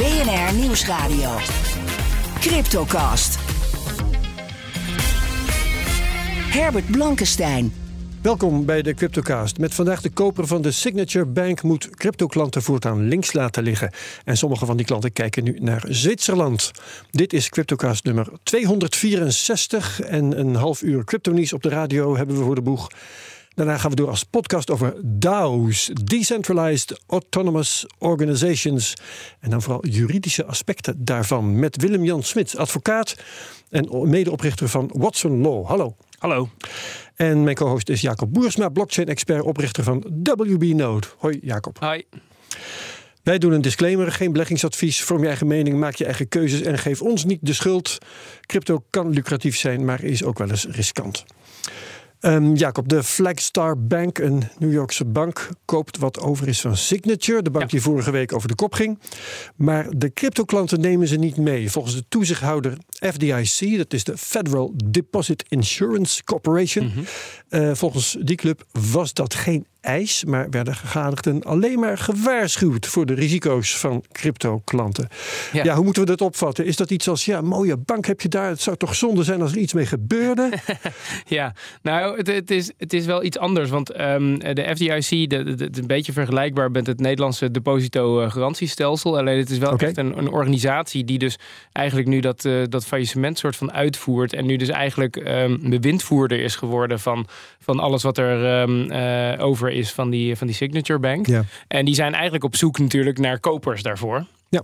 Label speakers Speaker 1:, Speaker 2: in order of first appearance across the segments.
Speaker 1: BNR Nieuwsradio. Cryptocast. Herbert Blankenstein.
Speaker 2: Welkom bij de Cryptocast. Met vandaag de koper van de Signature Bank moet cryptoklanten voortaan links laten liggen. En sommige van die klanten kijken nu naar Zwitserland. Dit is Cryptocast nummer 264 en een half uur cryptonies op de radio hebben we voor de boeg. Daarna gaan we door als podcast over DAO's, Decentralized Autonomous Organizations. En dan vooral juridische aspecten daarvan. Met Willem-Jan Smit, advocaat en medeoprichter van Watson Law. Hallo.
Speaker 3: Hallo.
Speaker 2: En mijn co-host is Jacob Boersma, blockchain-expert, oprichter van WB Node. Hoi Jacob.
Speaker 3: Hoi.
Speaker 2: Wij doen een disclaimer, geen beleggingsadvies. Vorm je eigen mening, maak je eigen keuzes en geef ons niet de schuld. Crypto kan lucratief zijn, maar is ook wel eens riskant. Um, Jacob, de Flagstar Bank, een New Yorkse bank, koopt wat over is van Signature, de bank die vorige week over de kop ging. Maar de cryptoklanten nemen ze niet mee. Volgens de toezichthouder FDIC, dat is de Federal Deposit Insurance Corporation, mm -hmm. uh, volgens die club was dat geen maar werden gegadigden alleen maar gewaarschuwd voor de risico's van crypto-klanten. Ja. ja. hoe moeten we dat opvatten? Is dat iets als, ja, mooie bank heb je daar, het zou toch zonde zijn als er iets mee gebeurde?
Speaker 3: ja, nou, het, het, is, het is wel iets anders, want um, de FDIC, het is een beetje vergelijkbaar met het Nederlandse deposito-garantiestelsel, alleen het is wel okay. echt een, een, organisatie die dus eigenlijk nu dat, uh, dat faillissement soort van uitvoert en nu dus eigenlijk um, bewindvoerder is geworden van, van alles wat er um, uh, over is van die, van die Signature Bank.
Speaker 2: Ja.
Speaker 3: En die zijn eigenlijk op zoek natuurlijk naar kopers daarvoor.
Speaker 2: Ja.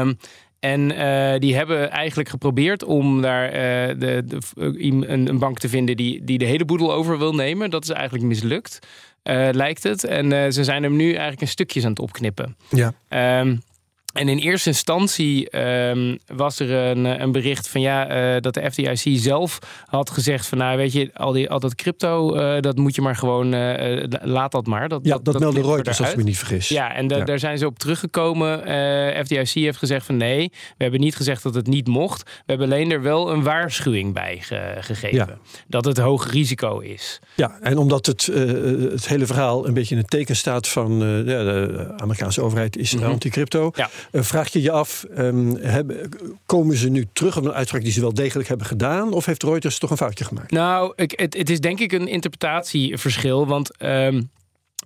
Speaker 3: Um, en uh, die hebben eigenlijk geprobeerd om daar uh, de, de, een, een, bank te vinden die, die de hele boedel over wil nemen. Dat is eigenlijk mislukt, uh, lijkt het. En ze zijn hem nu eigenlijk in stukjes aan het opknippen.
Speaker 2: Ja.
Speaker 3: Um, en in eerste instantie um, was er een, een, bericht van ja, uh, dat de FDIC zelf had gezegd van nou weet je, al, die, al dat crypto, uh, dat moet je maar gewoon, uh, laat dat maar. Dat,
Speaker 2: ja, dat, dat meldde Reuters als ik me niet vergis.
Speaker 3: Ja, en da, ja. daar zijn ze op teruggekomen. FDIC heeft gezegd van nee, we hebben niet gezegd dat het niet mocht. We hebben alleen er wel een waarschuwing bij ge, gegeven.
Speaker 2: Ja.
Speaker 3: Dat het hoog risico is.
Speaker 2: Ja, en omdat het, het hele verhaal een beetje in het teken staat van de Amerikaanse overheid is mm -hmm. anti-crypto.
Speaker 3: Ja.
Speaker 2: Uh, vraag je je af, hebben, komen ze nu terug op een uitspraak die ze wel degelijk hebben gedaan? Of heeft Reuters toch een foutje gemaakt?
Speaker 3: Nou, ik, het, het, is denk ik een interpretatieverschil. Want um,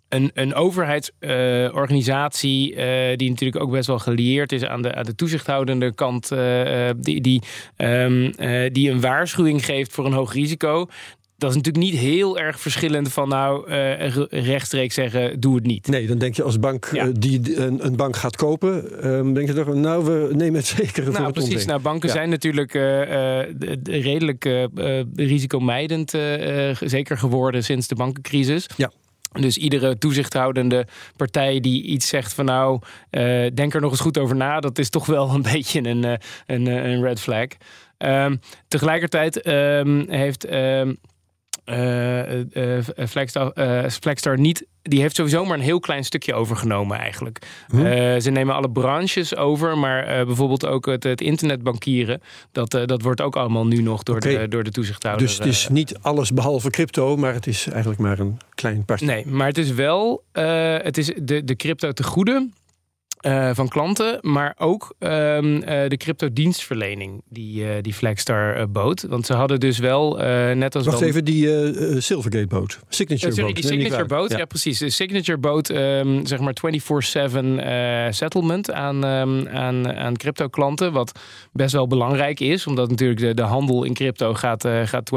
Speaker 3: een, een overheidsorganisatie, uh, die natuurlijk ook best wel gelieerd is aan de, aan de toezichthoudende kant, uh, die, die, um, die een waarschuwing geeft voor een hoog risico dat is natuurlijk niet heel erg verschillend van nou uh, rechtstreeks zeggen doe het niet.
Speaker 2: Nee, dan denk je als bank ja. uh, die een, een, bank gaat kopen, um, denk je toch nou we nemen het zeker voor
Speaker 3: nou,
Speaker 2: het
Speaker 3: precies. Nou, banken ja. zijn natuurlijk uh, redelijk risicomijdend zeker geworden sinds de bankencrisis.
Speaker 2: Ja.
Speaker 3: Dus iedere toezichthoudende partij die iets zegt van nou, uh, denk er nog eens goed over na, dat is toch wel een beetje een, een, een red flag. Um, tegelijkertijd um, heeft um, Flagstar, uh, Flagstar niet. Die heeft sowieso maar een heel klein stukje overgenomen eigenlijk.
Speaker 2: Hm.
Speaker 3: ze nemen alle branches over, maar bijvoorbeeld ook het, het internetbankieren. Dat, dat wordt ook allemaal nu nog door,
Speaker 2: okay.
Speaker 3: de, door de toezichthouder.
Speaker 2: Dus het is niet alles behalve crypto, maar het is eigenlijk maar een klein partij.
Speaker 3: Nee, maar het is wel het is de, de crypto te goede. Uh, van klanten, maar ook um, uh, de crypto-dienstverlening die, uh, die Flagstar bood. Want ze hadden dus wel, net als.
Speaker 2: Wacht
Speaker 3: dan...
Speaker 2: even, die Silvergate-boot. Signature
Speaker 3: sorry,
Speaker 2: boot.
Speaker 3: die Signature boot, ja. ja. precies. De Signature boot, um, zeg maar 24-7 settlement aan, um, aan, aan crypto-klanten. Wat best wel belangrijk is, omdat natuurlijk de, de handel in crypto gaat, gaat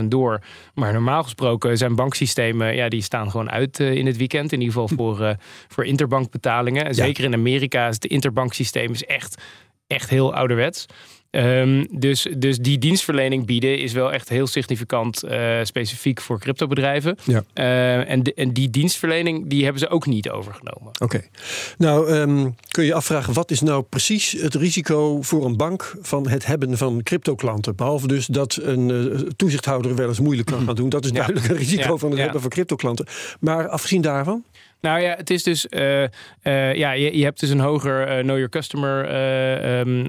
Speaker 3: 24-7 door. Maar normaal gesproken zijn banksystemen, ja, die staan gewoon uit in het weekend. In ieder geval voor, voor interbankbetalingen. Ja. Zeker in Amerika is het interbanksysteem is echt, echt heel ouderwets. Ehm, dus, dus die dienstverlening bieden is wel echt heel significant uh, specifiek voor cryptobedrijven. Ja. Uh, en, en die dienstverlening die hebben ze ook niet overgenomen.
Speaker 2: Oké. Nou, um, kun je afvragen, wat is nou precies het risico voor een bank van het hebben van cryptoklanten? Behalve dus dat een uh, toezichthouder wel eens moeilijk kan gaan doen. Dat is duidelijk een risico van het hebben van cryptoklanten. Maar afgezien daarvan?
Speaker 3: Nou ja, het is dus, uh, uh, ja, je, je, hebt dus een hoger uh, know your customer um,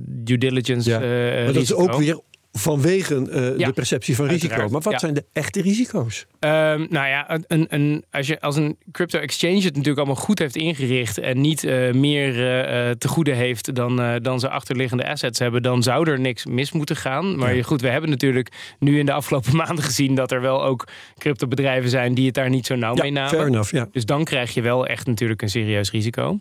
Speaker 3: due diligence. Ja.
Speaker 2: maar dat is ook weer vanwege uh, de perceptie van risico. Maar wat zijn de echte risico's?
Speaker 3: Um, nou ja, een, een, als, je, als een crypto exchange het natuurlijk allemaal goed heeft ingericht en niet uh, meer uh, te goede heeft dan, dan ze achterliggende assets hebben, dan zou er niks mis moeten gaan. Maar ja. goed, we hebben natuurlijk nu in de afgelopen maanden gezien dat er wel ook cryptobedrijven zijn die het daar niet zo nauw mee namen.
Speaker 2: Fair enough, ja.
Speaker 3: Dus dan krijg je wel echt natuurlijk een serieus risico.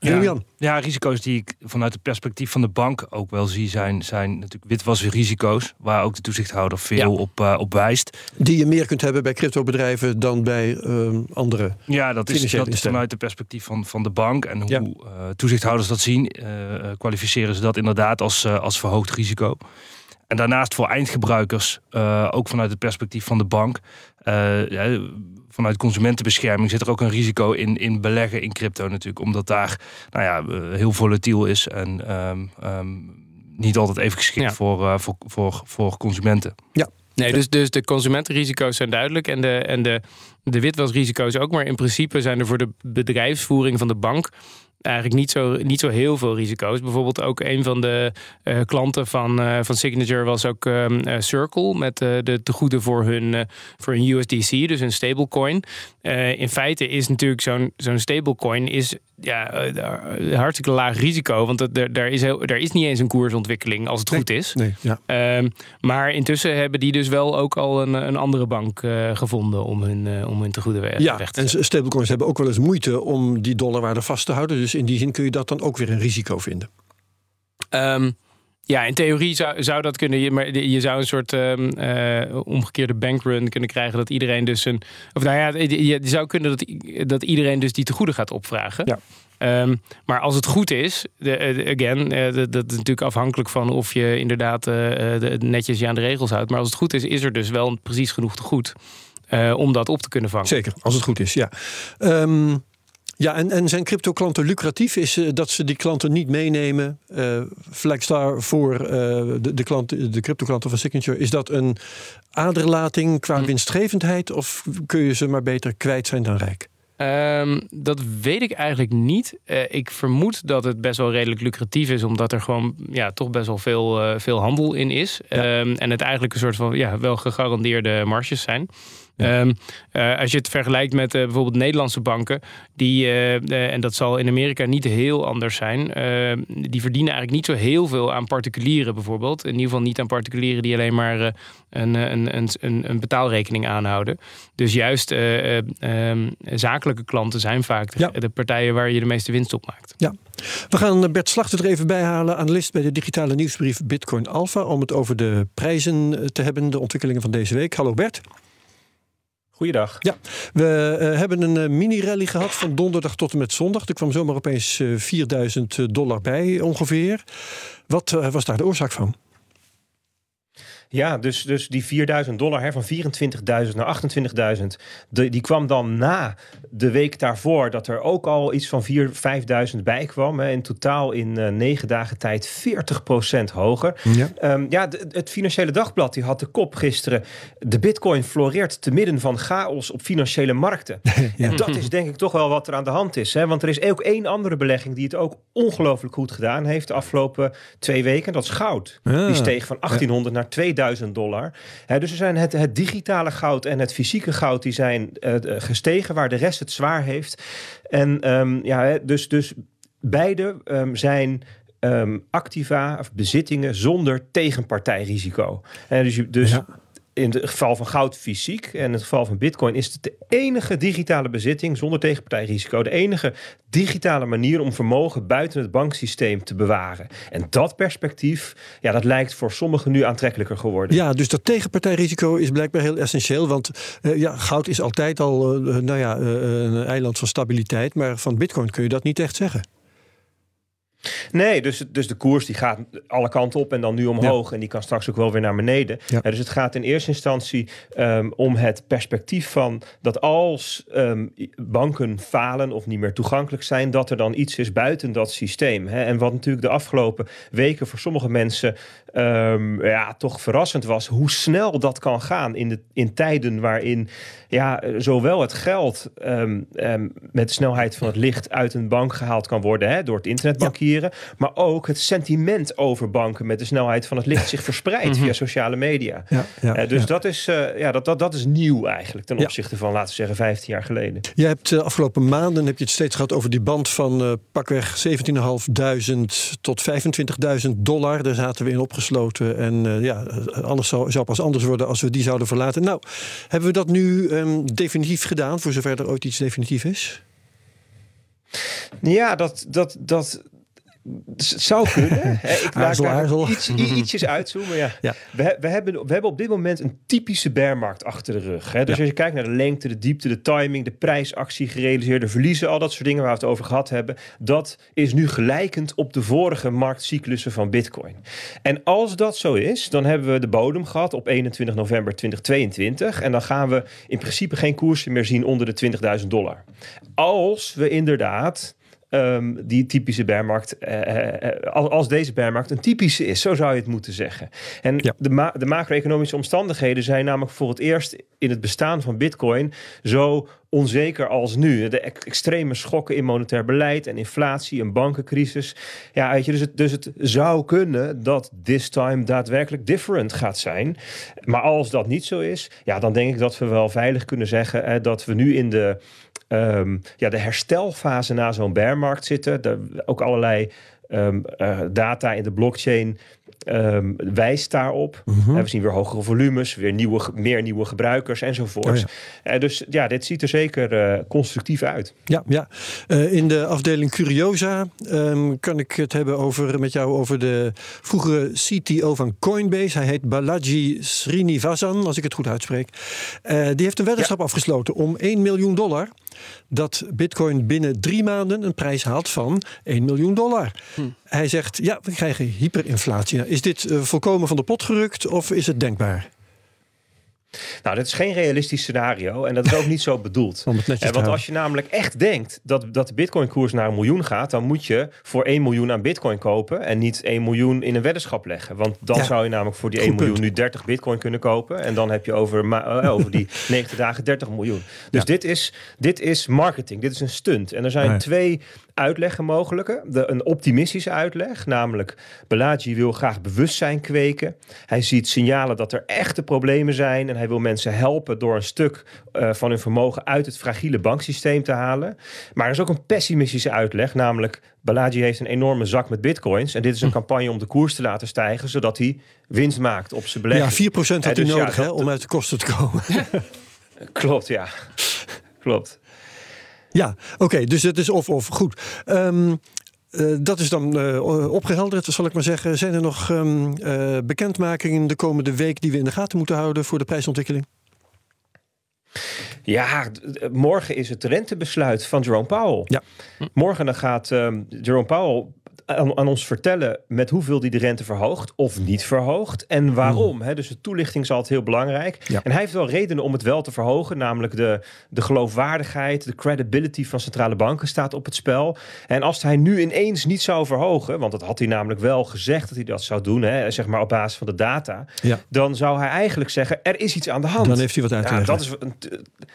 Speaker 4: Ja, ja, risico's die ik vanuit het perspectief van de bank ook wel zie zijn, zijn natuurlijk witwasrisico's, waar ook de toezichthouder veel op, uh, op wijst.
Speaker 2: Die je meer kunt hebben bij cryptobedrijven dan bij uh, andere.
Speaker 4: Ja, dat is, dat is vanuit het perspectief van, van de bank. En hoe ja. uh, toezichthouders dat zien, kwalificeren ze dat inderdaad als, als verhoogd risico. En daarnaast voor eindgebruikers, ook vanuit het perspectief van de bank, ja, vanuit consumentenbescherming zit er ook een risico in, in beleggen in crypto natuurlijk. Omdat daar nou ja, eh, heel volatiel is en um, um, niet altijd even geschikt ja. voor, uh, voor, voor, voor consumenten.
Speaker 3: Ja, Nee, dus, dus de consumentenrisico's zijn duidelijk en de, en de, de witwasrisico's ook. Maar in principe zijn er voor de bedrijfsvoering van de bank eigenlijk niet zo, niet zo heel veel risico's. Bijvoorbeeld ook een van de uh, klanten van, uh, van Signature was ook um, uh, Circle met de tegoeden voor hun, voor hun USDC, dus een stablecoin. in feite is natuurlijk zo'n zo'n stablecoin is ja, hartstikke laag risico, want er, daar, is heel, daar is niet eens een koersontwikkeling als het
Speaker 2: nee,
Speaker 3: goed is.
Speaker 2: Nee, ja.
Speaker 3: um, maar intussen hebben die dus wel ook al een, een andere bank gevonden om hun, om hun tegoeden weg,
Speaker 2: ja,
Speaker 3: weg te
Speaker 2: zetten. En stablecoins hebben ook wel eens moeite om die dollarwaarde vast te houden. Dus dus in die zin kun je dat dan ook weer een risico vinden.
Speaker 3: Um, ja, in theorie zou, zou dat kunnen. Maar je zou een soort um, uh, omgekeerde bankrun kunnen krijgen. Dat iedereen dus een. Of nou ja, je zou kunnen dat, dat iedereen dus die tegoeden gaat opvragen.
Speaker 2: Ja.
Speaker 3: Um, maar als het goed is, de, de, again, uh, dat, dat is natuurlijk afhankelijk van of je inderdaad uh, de, netjes je aan de regels houdt. Maar als het goed is, is er dus wel precies genoeg te goed om dat op te kunnen vangen.
Speaker 2: Zeker, als het goed is, ja. Um, ja, en, en zijn crypto-klanten lucratief? Is uh, dat ze die klanten niet meenemen? Uh, Flagstar voor uh, de, de, klanten, de crypto-klanten van Signature. Is dat een aderlating qua hm. winstgevendheid? Of kun je ze maar beter kwijt zijn dan rijk?
Speaker 3: Um, dat weet ik eigenlijk niet. Uh, ik vermoed dat het best wel redelijk lucratief is, omdat er gewoon ja, toch best wel veel, uh, veel handel in is. Ja. Um, en het eigenlijk een soort van ja, wel gegarandeerde marges zijn. Ja. Um, uh, als je het vergelijkt met uh, bijvoorbeeld Nederlandse banken, die, uh, en dat zal in Amerika niet heel anders zijn, die verdienen eigenlijk niet zo heel veel aan particulieren bijvoorbeeld. In ieder geval niet aan particulieren die alleen maar een, een, een, een, betaalrekening aanhouden. Dus juist um, zakelijke klanten zijn vaak de, ja. de, partijen waar je de meeste winst op maakt.
Speaker 2: Ja. We gaan Bert Slachter er even bij halen, analist bij de digitale nieuwsbrief Bitcoin Alpha, om het over de prijzen te hebben, de ontwikkelingen van deze week. Hallo Bert.
Speaker 5: Goeiedag.
Speaker 2: Ja, we uh, hebben een uh, mini-rally gehad van donderdag tot en met zondag. Er kwam zomaar opeens uh, 4000 dollar bij ongeveer. Wat was daar de oorzaak van?
Speaker 5: Ja, dus, dus die 4000 dollar hè, van 24.000 naar 28.000, die kwam dan na de week daarvoor dat er ook al iets van 4.000, 5.000 bij kwam. Hè, in totaal in uh, negen dagen tijd 40% hoger. Ja, um, ja de, het Financiële Dagblad die had de kop gisteren. De bitcoin floreert te midden van chaos op financiële markten. ja. En dat is denk ik toch wel wat er aan de hand is. Hè, want er is ook één andere belegging die het ook ongelooflijk goed gedaan heeft de afgelopen twee weken. Dat is goud. Ja. Die steeg van 1800 naar 2000 dollar. dus er zijn het, het, digitale goud en het fysieke goud die zijn uh, gestegen, waar de rest het zwaar heeft. En um, ja, dus, dus beide um, zijn um, activa of bezittingen zonder tegenpartijrisico. En dus, dus ja in het geval van goud fysiek en in het geval van bitcoin is het de enige digitale bezitting zonder tegenpartijrisico. De enige digitale manier om vermogen buiten het banksysteem te bewaren. En dat perspectief, ja, dat lijkt voor sommigen nu aantrekkelijker geworden.
Speaker 2: Ja, dus dat tegenpartijrisico is blijkbaar heel essentieel. Want uh, ja, goud is altijd al uh, nou ja, uh, een eiland van stabiliteit. Maar van bitcoin kun je dat niet echt zeggen.
Speaker 5: Nee, dus, dus de koers die gaat alle kanten op en dan nu omhoog. En die kan straks ook wel weer naar beneden. Ja. dus het gaat in eerste instantie um, om het perspectief van dat als um, banken falen of niet meer toegankelijk zijn, dat er dan iets is buiten dat systeem. Hè? En wat natuurlijk de afgelopen weken voor sommige mensen um, ja, toch verrassend was, hoe snel dat kan gaan in, de, in tijden waarin ja, zowel het geld met de snelheid van het licht uit een bank gehaald kan worden hè, door het internetbankieren. Maar ook het sentiment over banken met de snelheid van het licht zich verspreidt via sociale media. Ja, ja, uh, dus Dat, is, uh, ja, dat, dat, dat is nieuw eigenlijk ten opzichte van, laten we zeggen, 15 jaar geleden.
Speaker 2: Je hebt de uh, afgelopen maanden heb je het steeds gehad over die band van pakweg 17.500 tot 25.000 dollar. Daar zaten we in opgesloten. En ja, alles zou, zou pas anders worden als we die zouden verlaten. Nou, hebben we dat nu um, definitief gedaan, voor zover er ooit iets definitief is?
Speaker 5: Ja, dat, dat, dat, zou kunnen. Ik laat daar Iets, ietsjes uitzoomen. Ja. ja. We, we, hebben, we hebben op dit moment een typische bearmarkt achter de rug. Hè? Dus als je kijkt naar de lengte, de diepte, de timing, de prijsactie, gerealiseerde verliezen, al dat soort dingen waar we het over gehad hebben, dat is nu gelijkend op de vorige marktcyclussen van Bitcoin. En als dat zo is, dan hebben we de bodem gehad op 21 november 2022. En dan gaan we in principe geen koersen meer zien onder de 20.000 dollar. Als we inderdaad Um, die typische bearmarkt, uh, als deze bearmarkt een typische is, zo zou je het moeten zeggen. En de, ma de macro-economische omstandigheden zijn namelijk voor het eerst in het bestaan van Bitcoin zo onzeker als nu. De extreme schokken in monetair beleid en inflatie en bankencrisis. Ja, weet je, dus het, dus het zou kunnen dat this time daadwerkelijk different gaat zijn. Maar als dat niet zo is, ja, dan denk ik dat we wel veilig kunnen zeggen dat we nu in de um, ja, de herstelfase na zo'n bearmarkt zitten. De, ook allerlei um, uh, data in de blockchain um, wijst daarop. Mm -hmm. we zien weer hogere volumes, weer nieuwe, meer nieuwe gebruikers enzovoort. Oh ja. uh, dus ja, dit ziet er zeker uh, constructief uit.
Speaker 2: Ja, ja. in de afdeling Curiosa um, kan ik het hebben over, met jou over de vroegere CTO van Coinbase. Hij heet Balaji Srinivasan, als ik het goed uitspreek. die heeft een weddenschap ja. afgesloten om 1 miljoen dollar dat Bitcoin binnen drie maanden een prijs haalt van 1 miljoen dollar. Hm. Hij zegt: ja, we krijgen hyperinflatie. Is dit uh, volkomen van de pot gerukt of is het denkbaar?
Speaker 5: Nou, dat is geen realistisch scenario en dat is ook niet zo bedoeld. Om het eh, want als je namelijk echt denkt dat, dat de bitcoin-koers naar een miljoen gaat, dan moet je voor 1 miljoen aan bitcoin kopen en niet 1 miljoen in een weddenschap leggen. Want dan zou je namelijk voor die 1 miljoen nu 30 bitcoin kunnen kopen en dan heb je over, uh, over die 90 dagen 30 miljoen. Dus ja. dit, is, dit is marketing, dit is een stunt. En er zijn twee uitleggen mogelijke. De, een optimistische uitleg, namelijk Bellagio wil graag bewustzijn kweken. Hij ziet signalen dat er echte problemen zijn en hij wil mensen helpen door een stuk uh, van hun vermogen uit het fragiele banksysteem te halen. Maar er is ook een pessimistische uitleg, namelijk Bellagio heeft een enorme zak met bitcoins en dit is een hm. campagne om de koers te laten stijgen, zodat hij winst maakt op zijn belegging.
Speaker 2: Ja, 4% had hij dus nodig ja, hè, om uit de kosten te komen.
Speaker 5: Klopt, ja. Klopt.
Speaker 2: Ja, oké, dus het is of-of. Goed. Um, uh, dat is dan uh, opgehelderd, zal ik maar zeggen. Zijn er nog um, uh, bekendmakingen de komende week die we in de gaten moeten houden voor de prijsontwikkeling?
Speaker 5: Ja, morgen is het rentebesluit van Jerome Powell. Ja. Morgen dan gaat um, Jerome Powell aan, aan, ons vertellen met hoeveel die de rente verhoogt of niet verhoogt en waarom. Hmm. Dus de toelichting is altijd heel belangrijk. En hij heeft wel redenen om het wel te verhogen, namelijk de, de geloofwaardigheid, de credibility van centrale banken staat op het spel. En als hij nu ineens niet zou verhogen, want dat had hij namelijk wel gezegd dat hij dat zou doen, hè, zeg maar op basis van de data, ja. dan zou hij eigenlijk zeggen: er is iets aan de hand.
Speaker 2: Dan heeft hij wat uit te ja,
Speaker 5: dat is,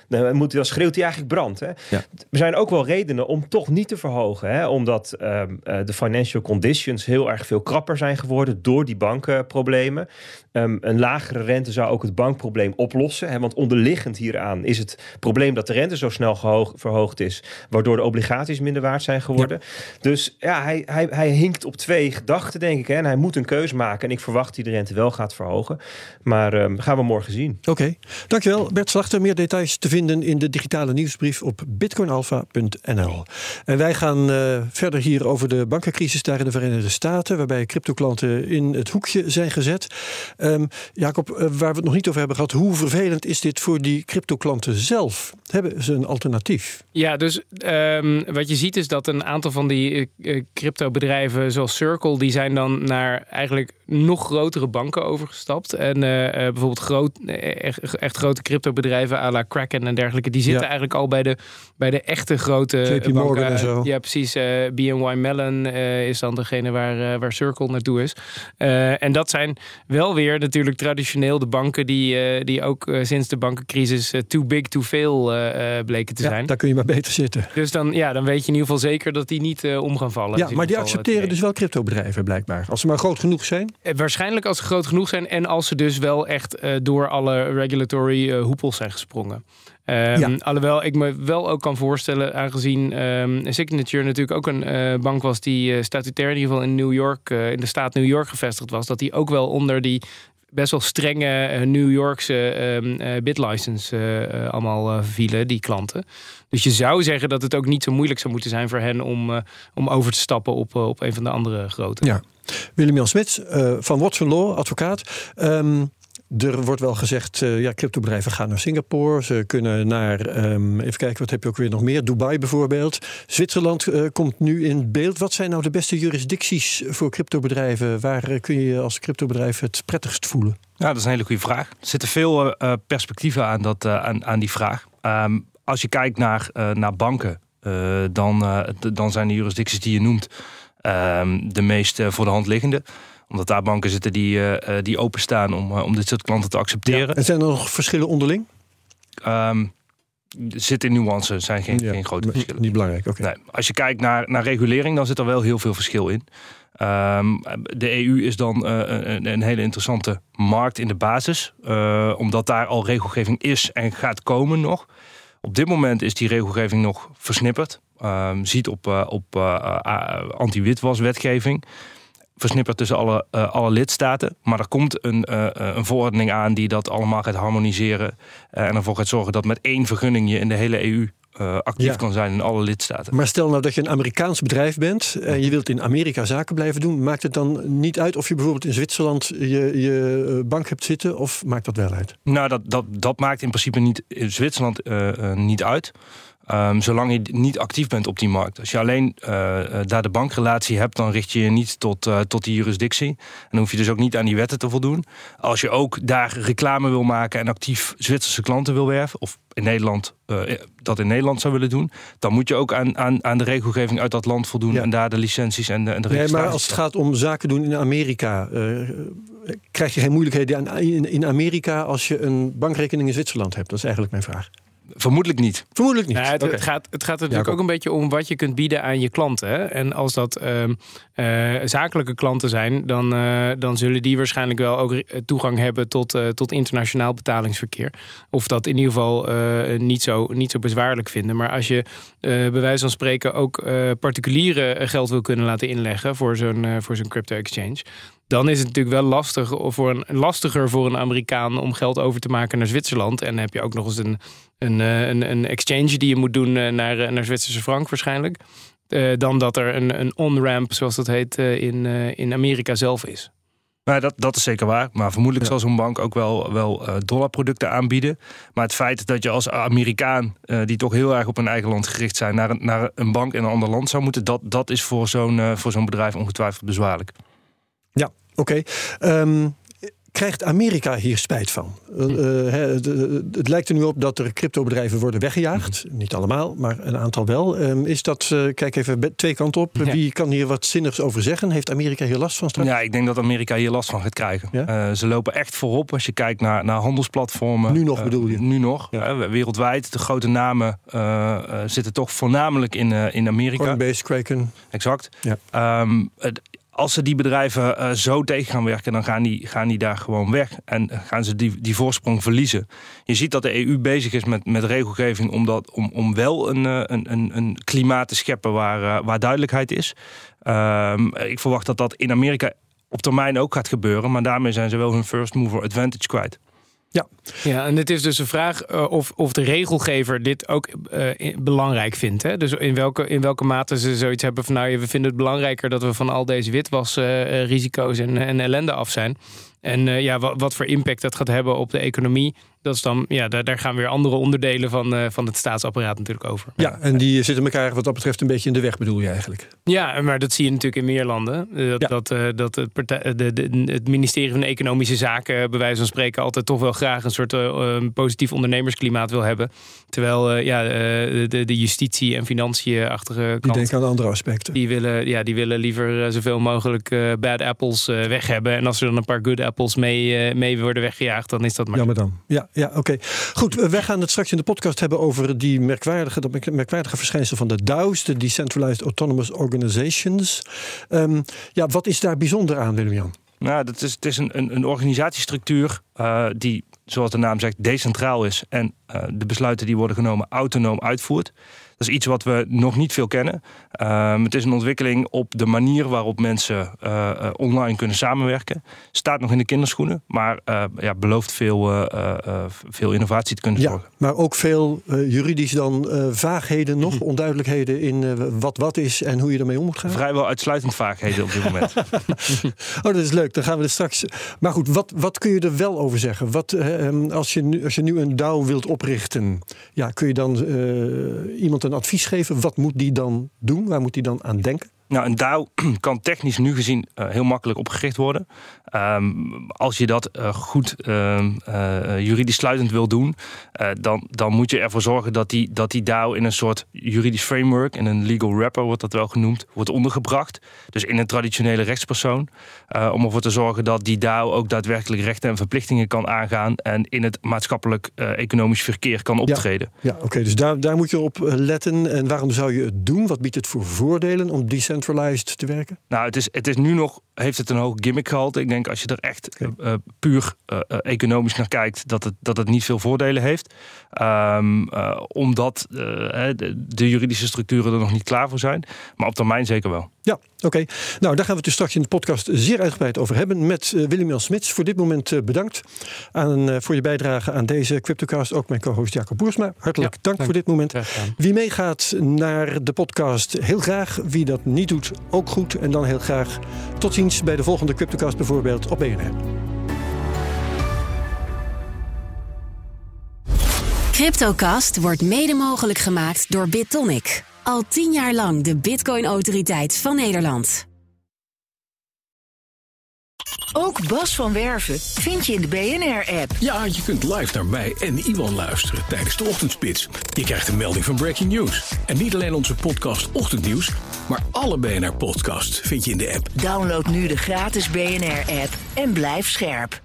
Speaker 5: dan, moet, dan schreeuwt hij eigenlijk brand. Hè. Er zijn ook wel redenen om toch niet te verhogen, hè, omdat um, de financial financial conditions heel erg veel krapper zijn geworden door die bankenproblemen. Um, een lagere rente zou ook het bankprobleem oplossen. Hè, want onderliggend hieraan is het probleem dat de rente zo snel gehoog, verhoogd is, waardoor de obligaties minder waard zijn geworden. Dus ja, hij, hij, hij hinkt op twee gedachten, denk ik. Hè, en hij moet een keuze maken. En ik verwacht hij de rente wel gaat verhogen. Maar um, gaan we morgen zien.
Speaker 2: Oké, okay. dankjewel Bert Slachter. Meer details te vinden in de digitale nieuwsbrief op bitcoinalpha.nl. En wij gaan uh, verder hier over de banken bankencrisis daar in de Verenigde Staten, waarbij cryptoklanten in het hoekje zijn gezet. Um, Jacob, waar we het nog niet over hebben gehad, hoe vervelend is dit voor die cryptoklanten zelf? Hebben ze een alternatief?
Speaker 3: Ja, dus um, wat je ziet is dat een aantal van die uh, cryptobedrijven zoals Circle, die zijn dan naar eigenlijk nog grotere banken overgestapt. En uh, bijvoorbeeld groot, echt, echt grote cryptobedrijven à la Kraken en dergelijke, die zitten eigenlijk al bij de, bij de echte grote
Speaker 2: JP Morgan
Speaker 3: banken.
Speaker 2: en zo.
Speaker 3: Ja, precies. Uh, BNY Mellon is dan degene waar, waar Circle naartoe is. en dat zijn wel weer natuurlijk traditioneel de banken die, die ook sinds de bankencrisis too big to fail bleken te
Speaker 2: ja,
Speaker 3: zijn.
Speaker 2: Daar kun je maar beter zitten.
Speaker 3: Dus dan, ja, dan weet je in ieder geval zeker dat die niet om gaan vallen.
Speaker 2: Ja, maar die accepteren dus wel cryptobedrijven blijkbaar. Als ze maar groot genoeg zijn.
Speaker 3: Waarschijnlijk als ze groot genoeg zijn en als ze dus wel echt uh, door alle regulatory uh, hoepels zijn gesprongen. Um, ja. Alhoewel ik me wel ook kan voorstellen, aangezien um, Signature natuurlijk ook een uh, bank was die statutair in ieder geval in New York, in de staat New York gevestigd was, dat die ook wel onder die best wel strenge New Yorkse um, bitlicense allemaal vielen, die klanten. Dus je zou zeggen dat het ook niet zo moeilijk zou moeten zijn voor hen om, om over te stappen op, op een van de andere grote.
Speaker 2: Ja. Willem-Jan Smits uh, van Watson Law, advocaat. Um, er wordt wel gezegd, uh, ja, cryptobedrijven gaan naar Singapore. Ze kunnen naar, um, even kijken, wat heb je ook weer nog meer? Dubai bijvoorbeeld. Zwitserland uh, komt nu in beeld. Wat zijn nou de beste jurisdicties voor cryptobedrijven? Waar kun je als cryptobedrijf het prettigst voelen?
Speaker 4: Ja, dat is een hele goede vraag. Er zitten veel perspectieven aan, dat, aan, aan die vraag. Um, als je kijkt naar, naar banken, dan, dan zijn de jurisdicties die je noemt um, de meest uh, voor de hand liggende omdat daar banken zitten die, uh, die openstaan om, om dit soort klanten te accepteren.
Speaker 2: Ja. En zijn er nog verschillen onderling?
Speaker 4: Um, er zitten nuances, zijn geen, ja, geen grote verschillen.
Speaker 2: Niet belangrijk, oké.
Speaker 4: Okay. Nee, als je kijkt naar, naar regulering, dan zit er wel heel veel verschil in. Um, de EU is dan uh, een, een, hele interessante markt in de basis, uh, omdat daar al regelgeving is en gaat komen nog. Op dit moment is die regelgeving nog versnipperd. Um, ziet op, uh, op uh, anti-witwaswetgeving. Versnipperd tussen alle, alle lidstaten. Maar er komt een, een verordening aan die dat allemaal gaat harmoniseren. en ervoor gaat zorgen dat met één vergunning je in de hele EU uh, actief ja. kan zijn in alle lidstaten.
Speaker 2: Maar stel nou dat je een Amerikaans bedrijf bent en je wilt in Amerika zaken blijven doen, maakt het dan niet uit of je bijvoorbeeld in Zwitserland je, je bank hebt zitten of maakt dat wel uit?
Speaker 4: Nou, dat, dat, dat maakt in principe niet in Zwitserland uh, uh, niet uit. Um, zolang je niet actief bent op die markt. Als je alleen uh, daar de bankrelatie hebt, dan richt je je niet tot, uh, tot die jurisdictie. En dan hoef je dus ook niet aan die wetten te voldoen. Als je ook daar reclame wil maken en actief Zwitserse klanten wil werven, of in Nederland uh, dat in Nederland zou willen doen, dan moet je ook aan, aan, aan de regelgeving uit dat land voldoen ja. en daar de licenties en de, en de
Speaker 2: nee, Maar als het gaat om zaken doen in Amerika, krijg je geen moeilijkheden in, in Amerika als je een bankrekening in Zwitserland hebt? Dat is eigenlijk mijn vraag.
Speaker 4: Vermoedelijk niet.
Speaker 2: Vermoedelijk niet.
Speaker 3: Nou, het,
Speaker 2: okay.
Speaker 3: het, gaat, het gaat er natuurlijk ook een beetje om wat je kunt bieden aan je klanten. Hè? En als dat uh, uh, zakelijke klanten zijn, dan, uh, dan zullen die waarschijnlijk wel ook toegang hebben tot, tot internationaal betalingsverkeer. Of dat in ieder geval niet, zo, niet zo bezwaarlijk vinden. Maar als je bij wijze van spreken ook particulieren geld wil kunnen laten inleggen voor zo'n voor zo'n crypto exchange dan is het natuurlijk wel lastig voor een, lastiger voor een Amerikaan om geld over te maken naar Zwitserland. En dan heb je ook nog eens een, een, een, een exchange die je moet doen naar, naar Zwitserse frank waarschijnlijk. Uh, dan dat er een, een on-ramp, zoals dat heet, uh, in, uh, in Amerika zelf is.
Speaker 4: Nou, dat, dat is zeker waar. Maar vermoedelijk ja. zal zo'n bank ook wel, wel dollarproducten aanbieden. Maar het feit dat je als Amerikaan, die toch heel erg op een eigen land gericht zijn, naar een, naar een bank in een ander land zou moeten, dat, dat is voor zo'n voor zo'n bedrijf ongetwijfeld bezwaarlijk.
Speaker 2: Ja, oké. Okay. Um, krijgt Amerika hier spijt van? Uh, uh, het, het, lijkt er nu op dat er cryptobedrijven worden weggejaagd. Mm -hmm. Niet allemaal, maar een aantal wel. Um, is dat, uh, kijk even twee kanten op. Ja. Wie kan hier wat zinnigs over zeggen? Heeft Amerika hier last van straks?
Speaker 4: Ja, ik denk dat Amerika hier last van gaat krijgen. Ja? ze lopen echt voorop als je kijkt naar, naar handelsplatformen.
Speaker 2: Nu nog bedoel je?
Speaker 4: Nu nog. Ja. wereldwijd, de grote namen zitten toch voornamelijk in, in Amerika.
Speaker 2: Coinbase, Kraken.
Speaker 4: Exact. Ja. Um, als ze die bedrijven uh, zo tegen gaan werken, dan gaan die, gaan die daar gewoon weg. En gaan ze die, die voorsprong verliezen. Je ziet dat de EU bezig is met, met regelgeving om, dat, om, om wel een, een, een, een klimaat te scheppen waar, uh, waar duidelijkheid is. Um, ik verwacht dat dat in Amerika op termijn ook gaat gebeuren. Maar daarmee zijn ze wel hun first mover advantage kwijt.
Speaker 2: Ja.
Speaker 3: ja, en het is dus een vraag uh, of, of de regelgever dit ook uh, belangrijk vindt. Hè? Dus in welke, in welke mate ze zoiets hebben van nou, we vinden het belangrijker dat we van al deze witwasrisico's en, en ellende af zijn. En ja, wat, wat, voor impact dat gaat hebben op de economie. Dat is dan, ja, daar, daar gaan weer andere onderdelen van, uh, van het staatsapparaat natuurlijk over.
Speaker 2: Ja, en die zitten elkaar wat dat betreft een beetje in de weg, bedoel je eigenlijk?
Speaker 3: Ja, maar dat zie je natuurlijk in meer landen. Uh, dat, ja. dat, dat het, partij, de, de, het ministerie van Economische Zaken, bij wijze van spreken, altijd toch wel graag een soort positief ondernemersklimaat wil hebben. Terwijl ja, de, de justitie en financiën-achtige kant.
Speaker 2: Die denken aan andere aspecten.
Speaker 3: Die willen, ja, die willen liever zoveel mogelijk bad apples weg hebben. En als er dan een paar good apples mee, mee worden weggejaagd, dan is dat maar.
Speaker 2: Jammer dan. Ja, ja oké. Goed, wij gaan het straks in de podcast hebben over die merkwaardige, dat merkwaardige verschijnsel van de DAO's, de Decentralized Autonomous Organizations. Um, ja, wat is daar bijzonder aan, Willem-Jan?
Speaker 4: Nou, dat is, het is een, een, een organisatiestructuur uh, die, zoals de naam zegt, decentraal is en uh, de besluiten die worden genomen autonoom uitvoert. Dat is iets wat we nog niet veel kennen. Um, het is een ontwikkeling op de manier waarop mensen uh, uh, online kunnen samenwerken. Staat nog in de kinderschoenen, maar uh, ja, belooft veel, veel innovatie te kunnen
Speaker 2: ja,
Speaker 4: zorgen.
Speaker 2: Maar ook veel juridisch dan vaagheden nog, onduidelijkheden in wat wat is en hoe je ermee om moet gaan?
Speaker 4: Vrijwel uitsluitend vaagheden op dit moment.
Speaker 2: oh, dat is leuk. Dan gaan we er straks. Maar goed, wat, wat kun je er wel over zeggen? Wat, ehm, als, je nu, als je nu een DAO wilt oprichten, ja, kun je dan iemand een advies geven? Wat moet die dan doen? Waar moet hij dan aan denken?
Speaker 4: Nou, een DAO kan technisch nu gezien uh, heel makkelijk opgericht worden. Um, als je dat uh, goed uh, juridisch sluitend wil doen, dan, dan moet je ervoor zorgen dat die, dat die DAO in een soort juridisch framework, in een legal wrapper wordt dat wel genoemd, wordt ondergebracht. Dus in een traditionele rechtspersoon. om ervoor te zorgen dat die DAO ook daadwerkelijk rechten en verplichtingen kan aangaan en in het maatschappelijk-economisch verkeer kan optreden.
Speaker 2: Ja, ja oké. dus daar, daar moet je op letten. En waarom zou je het doen? Wat biedt het voor voordelen om die decentralized te werken?
Speaker 4: Nou, het is, het is nu nog, heeft het een hoog gimmick gehalte. Ik denk als je er echt okay. uh, puur uh, economisch naar kijkt, dat het, dat het niet veel voordelen heeft. Um, uh, omdat de, de, juridische structuren er nog niet klaar voor zijn. Maar op termijn zeker wel.
Speaker 2: Ja, oké. Okay. Nou, daar gaan we het dus straks in de podcast zeer uitgebreid over hebben. Met Willem-Jan Smits. Voor dit moment bedankt aan, voor je bijdrage aan deze Cryptocast. Ook mijn co-host Jacob Boersma. Hartelijk ja, dank, dank, voor dit moment. Wie meegaat naar de podcast, heel graag. Wie dat niet doet, ook goed. En dan heel graag tot ziens bij de volgende Cryptocast bijvoorbeeld op BNR.
Speaker 6: Cryptocast wordt mede mogelijk gemaakt door BitTonic. Al tien jaar lang de Bitcoin-autoriteit van Nederland.
Speaker 1: Ook Bas van Werven vind je in de BNR-app.
Speaker 7: Ja, je kunt live naar mij en Iwan luisteren tijdens de ochtendspits. Je krijgt een melding van Breaking News. En niet alleen onze podcast Ochtendnieuws, maar alle BNR-podcasts vind je in de app.
Speaker 1: Download nu de gratis BNR-app en blijf scherp.